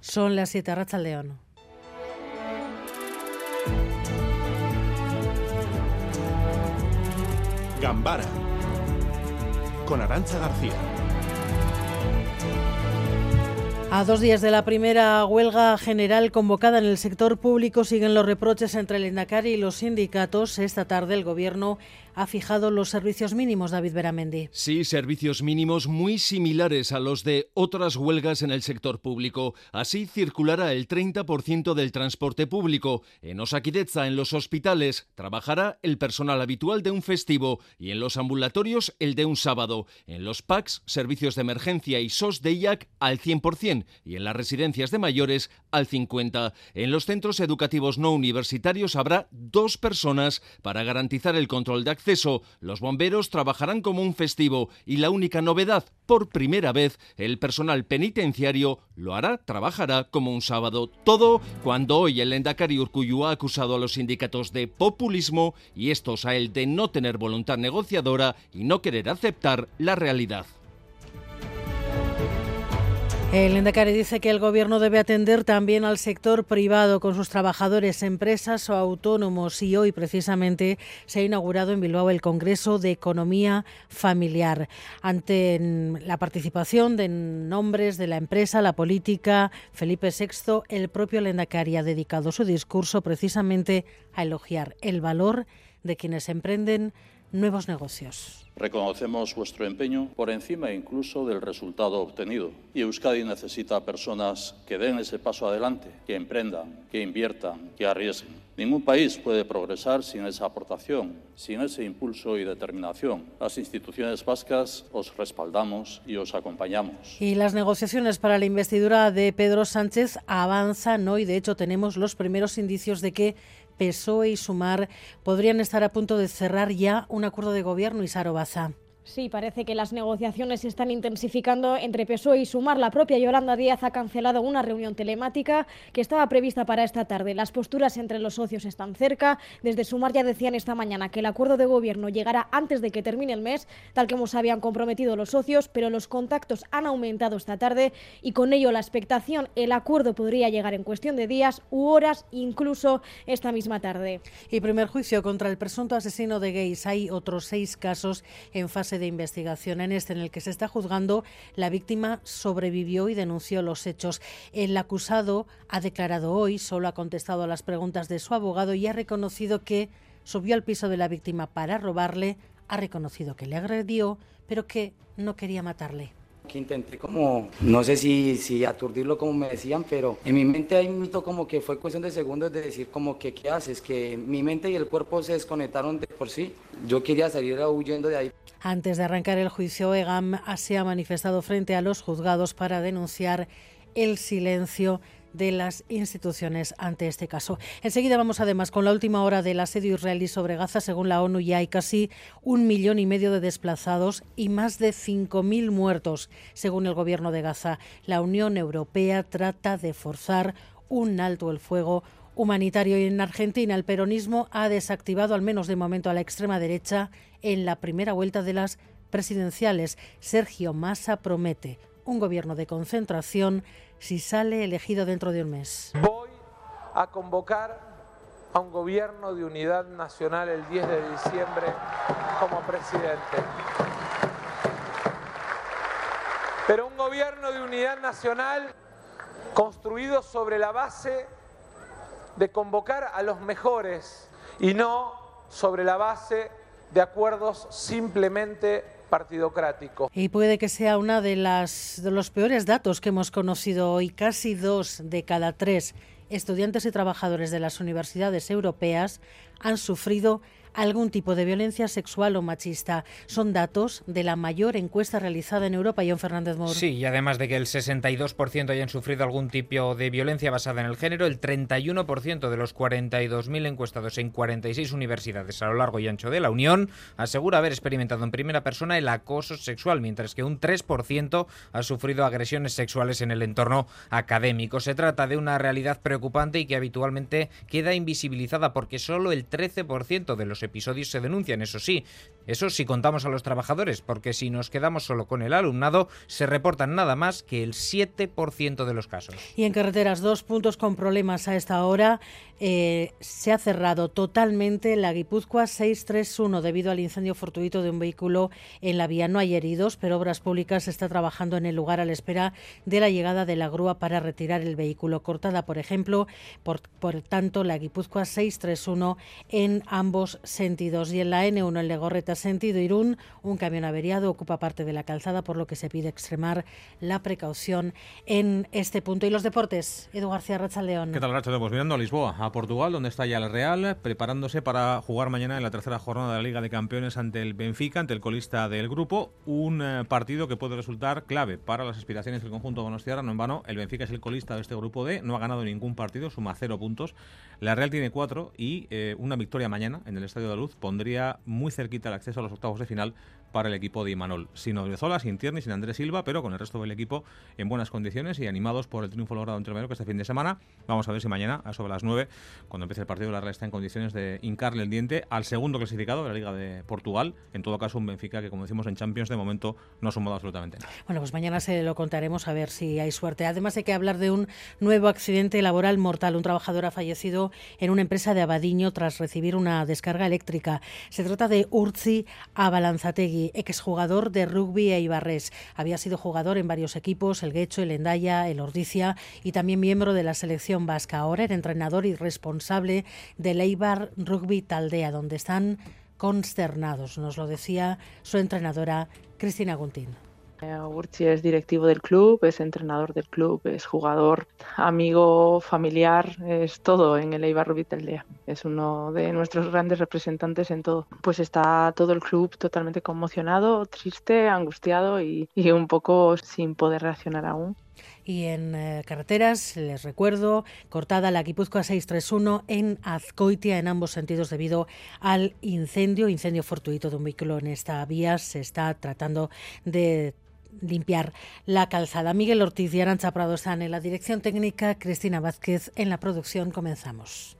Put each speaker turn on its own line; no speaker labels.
Son las 7 Racha León.
Gambara con Arancha García.
A dos días de la primera huelga general convocada en el sector público siguen los reproches entre el Endacari y los sindicatos. Esta tarde el Gobierno ha fijado los servicios mínimos, David Beramendi.
Sí, servicios mínimos muy similares a los de otras huelgas en el sector público. Así circulará el 30% del transporte público. En Osaquideza, en los hospitales, trabajará el personal habitual de un festivo y en los ambulatorios el de un sábado. En los PACs, servicios de emergencia y SOS de IAC al 100% y en las residencias de mayores al 50%. En los centros educativos no universitarios habrá dos personas para garantizar el control de acceso. Los bomberos trabajarán como un festivo y la única novedad, por primera vez, el personal penitenciario lo hará, trabajará como un sábado. Todo cuando hoy el Endacari Urcuyu ha acusado a los sindicatos de populismo y estos a él de no tener voluntad negociadora y no querer aceptar la realidad.
El Endacari dice que el Gobierno debe atender también al sector privado con sus trabajadores, empresas o autónomos y hoy precisamente se ha inaugurado en Bilbao el Congreso de Economía Familiar. Ante la participación de nombres de la empresa, la política, Felipe VI, el propio Endacari ha dedicado su discurso precisamente a elogiar el valor de quienes emprenden nuevos negocios.
Reconocemos vuestro empeño por encima incluso del resultado obtenido. Y Euskadi necesita personas que den ese paso adelante, que emprendan, que inviertan, que arriesguen. Ningún país puede progresar sin esa aportación, sin ese impulso y determinación. Las instituciones vascas os respaldamos y os acompañamos.
Y las negociaciones para la investidura de Pedro Sánchez avanzan hoy. De hecho, tenemos los primeros indicios de que PSOE y Sumar podrían estar a punto de cerrar ya un acuerdo de gobierno y Sarobaza.
Sí, parece que las negociaciones se están intensificando entre PSOE y Sumar. La propia Yolanda Díaz ha cancelado una reunión telemática que estaba prevista para esta tarde. Las posturas entre los socios están cerca. Desde Sumar ya decían esta mañana que el acuerdo de gobierno llegará antes de que termine el mes, tal como se habían comprometido los socios, pero los contactos han aumentado esta tarde y con ello la expectación, el acuerdo podría llegar en cuestión de días u horas, incluso esta misma tarde.
Y primer juicio contra el presunto asesino de gays. Hay otros seis casos en fase investigación. En este, en el que se está juzgando, la víctima sobrevivió y denunció los hechos. El acusado ha declarado hoy, solo ha contestado a las preguntas de su abogado y ha reconocido que subió al piso de la víctima para robarle, ha reconocido que le agredió, pero que no quería matarle
que intenté como, no sé si, si aturdirlo como me decían, pero en mi mente hay un como que fue cuestión de segundos de decir como que qué haces, que mi mente y el cuerpo se desconectaron de por sí. Yo quería salir huyendo de ahí.
Antes de arrancar el juicio, EGAM se ha manifestado frente a los juzgados para denunciar el silencio de las instituciones ante este caso. Enseguida vamos además con la última hora del asedio israelí sobre Gaza. Según la ONU ya hay casi un millón y medio de desplazados y más de 5.000 muertos, según el gobierno de Gaza. La Unión Europea trata de forzar un alto el fuego humanitario y en Argentina el peronismo ha desactivado al menos de momento a la extrema derecha en la primera vuelta de las presidenciales. Sergio Massa promete un gobierno de concentración si sale elegido dentro de un mes.
Voy a convocar a un gobierno de unidad nacional el 10 de diciembre como presidente. Pero un gobierno de unidad nacional construido sobre la base de convocar a los mejores y no sobre la base de acuerdos simplemente
Y puede que sea una de las de los peores datos que hemos conocido hoy. Casi dos de cada tres estudiantes y trabajadores de las universidades europeas han sufrido algún tipo de violencia sexual o machista. Son datos de la mayor encuesta realizada en Europa, John Fernández Moro.
Sí, y además de que el 62% hayan sufrido algún tipo de violencia basada en el género, el 31% de los 42.000 encuestados en 46 universidades a lo largo y ancho de la Unión asegura haber experimentado en primera persona el acoso sexual, mientras que un 3% ha sufrido agresiones sexuales en el entorno académico. Se trata de una realidad preocupante y que habitualmente queda invisibilizada porque solo el 13% de los episodios se denuncian, eso sí, Eso si contamos a los trabajadores, porque si nos quedamos solo con el alumnado, se reportan nada más que el 7% de los casos.
Y en carreteras, dos puntos con problemas a esta hora. Eh, se ha cerrado totalmente la Guipúzcoa 631 debido al incendio fortuito de un vehículo en la vía. No hay heridos, pero Obras Públicas está trabajando en el lugar a la espera de la llegada de la grúa para retirar el vehículo. Cortada, por ejemplo, por, por tanto, la Guipúzcoa 631 en ambos sentidos. Y en la N1 en Legorreta, sentido Irún, un camión averiado ocupa parte de la calzada, por lo que se pide extremar la precaución en este punto. Y los deportes, Edu García León.
¿Qué tal, Racha? Pues mirando a Lisboa, a Portugal, donde está ya el Real, preparándose para jugar mañana en la tercera jornada de la Liga de Campeones ante el Benfica, ante el colista del grupo. Un eh, partido que puede resultar clave para las aspiraciones del conjunto donostiarra. No en vano, el Benfica es el colista de este grupo D, no ha ganado ningún partido, suma cero puntos. La Real tiene cuatro y eh, una victoria mañana en el Estadio de la Luz pondría muy cerquita el acceso a los octavos de final para el equipo de Imanol. Sin Odriozola, sin Tierney, sin Andrés Silva, pero con el resto del equipo en buenas condiciones y animados por el triunfo logrado entre que este fin de semana. Vamos a ver si mañana, a sobre las 9, cuando empiece el partido, la Real está en condiciones de hincarle el diente al segundo clasificado de la Liga de Portugal. En todo caso, un Benfica que, como decimos en Champions, de momento no ha sumado absolutamente nada.
Bueno, pues mañana se lo contaremos a ver si hay suerte. Además, hay que hablar de un nuevo accidente laboral mortal. Un trabajador ha fallecido en una empresa de Abadiño tras recibir una descarga eléctrica. Se trata de Urzi Abalanzategui, exjugador de rugby e Ibarres. Había sido jugador en varios equipos, el Guecho, el Endaya, el Ordicia y también miembro de la selección vasca. Ahora era entrenador y responsable del Eibar Rugby Taldea, donde están consternados, nos lo decía su entrenadora Cristina Guntín.
Urchi es directivo del club, es entrenador del club, es jugador, amigo, familiar, es todo en el Eibar Rugby Taldea. Es uno de nuestros grandes representantes en todo. Pues está todo el club totalmente conmocionado, triste, angustiado y, un poco sin poder reaccionar aún.
Y en eh, carreteras, les recuerdo, cortada la Guipúzcoa 631 en Azcoitia en ambos sentidos debido al incendio, incendio fortuito de un vehículo en esta vía. Se está tratando de limpiar la calzada. Miguel Ortiz y Arancha Prado están en la dirección técnica, Cristina Vázquez en la producción. Comenzamos.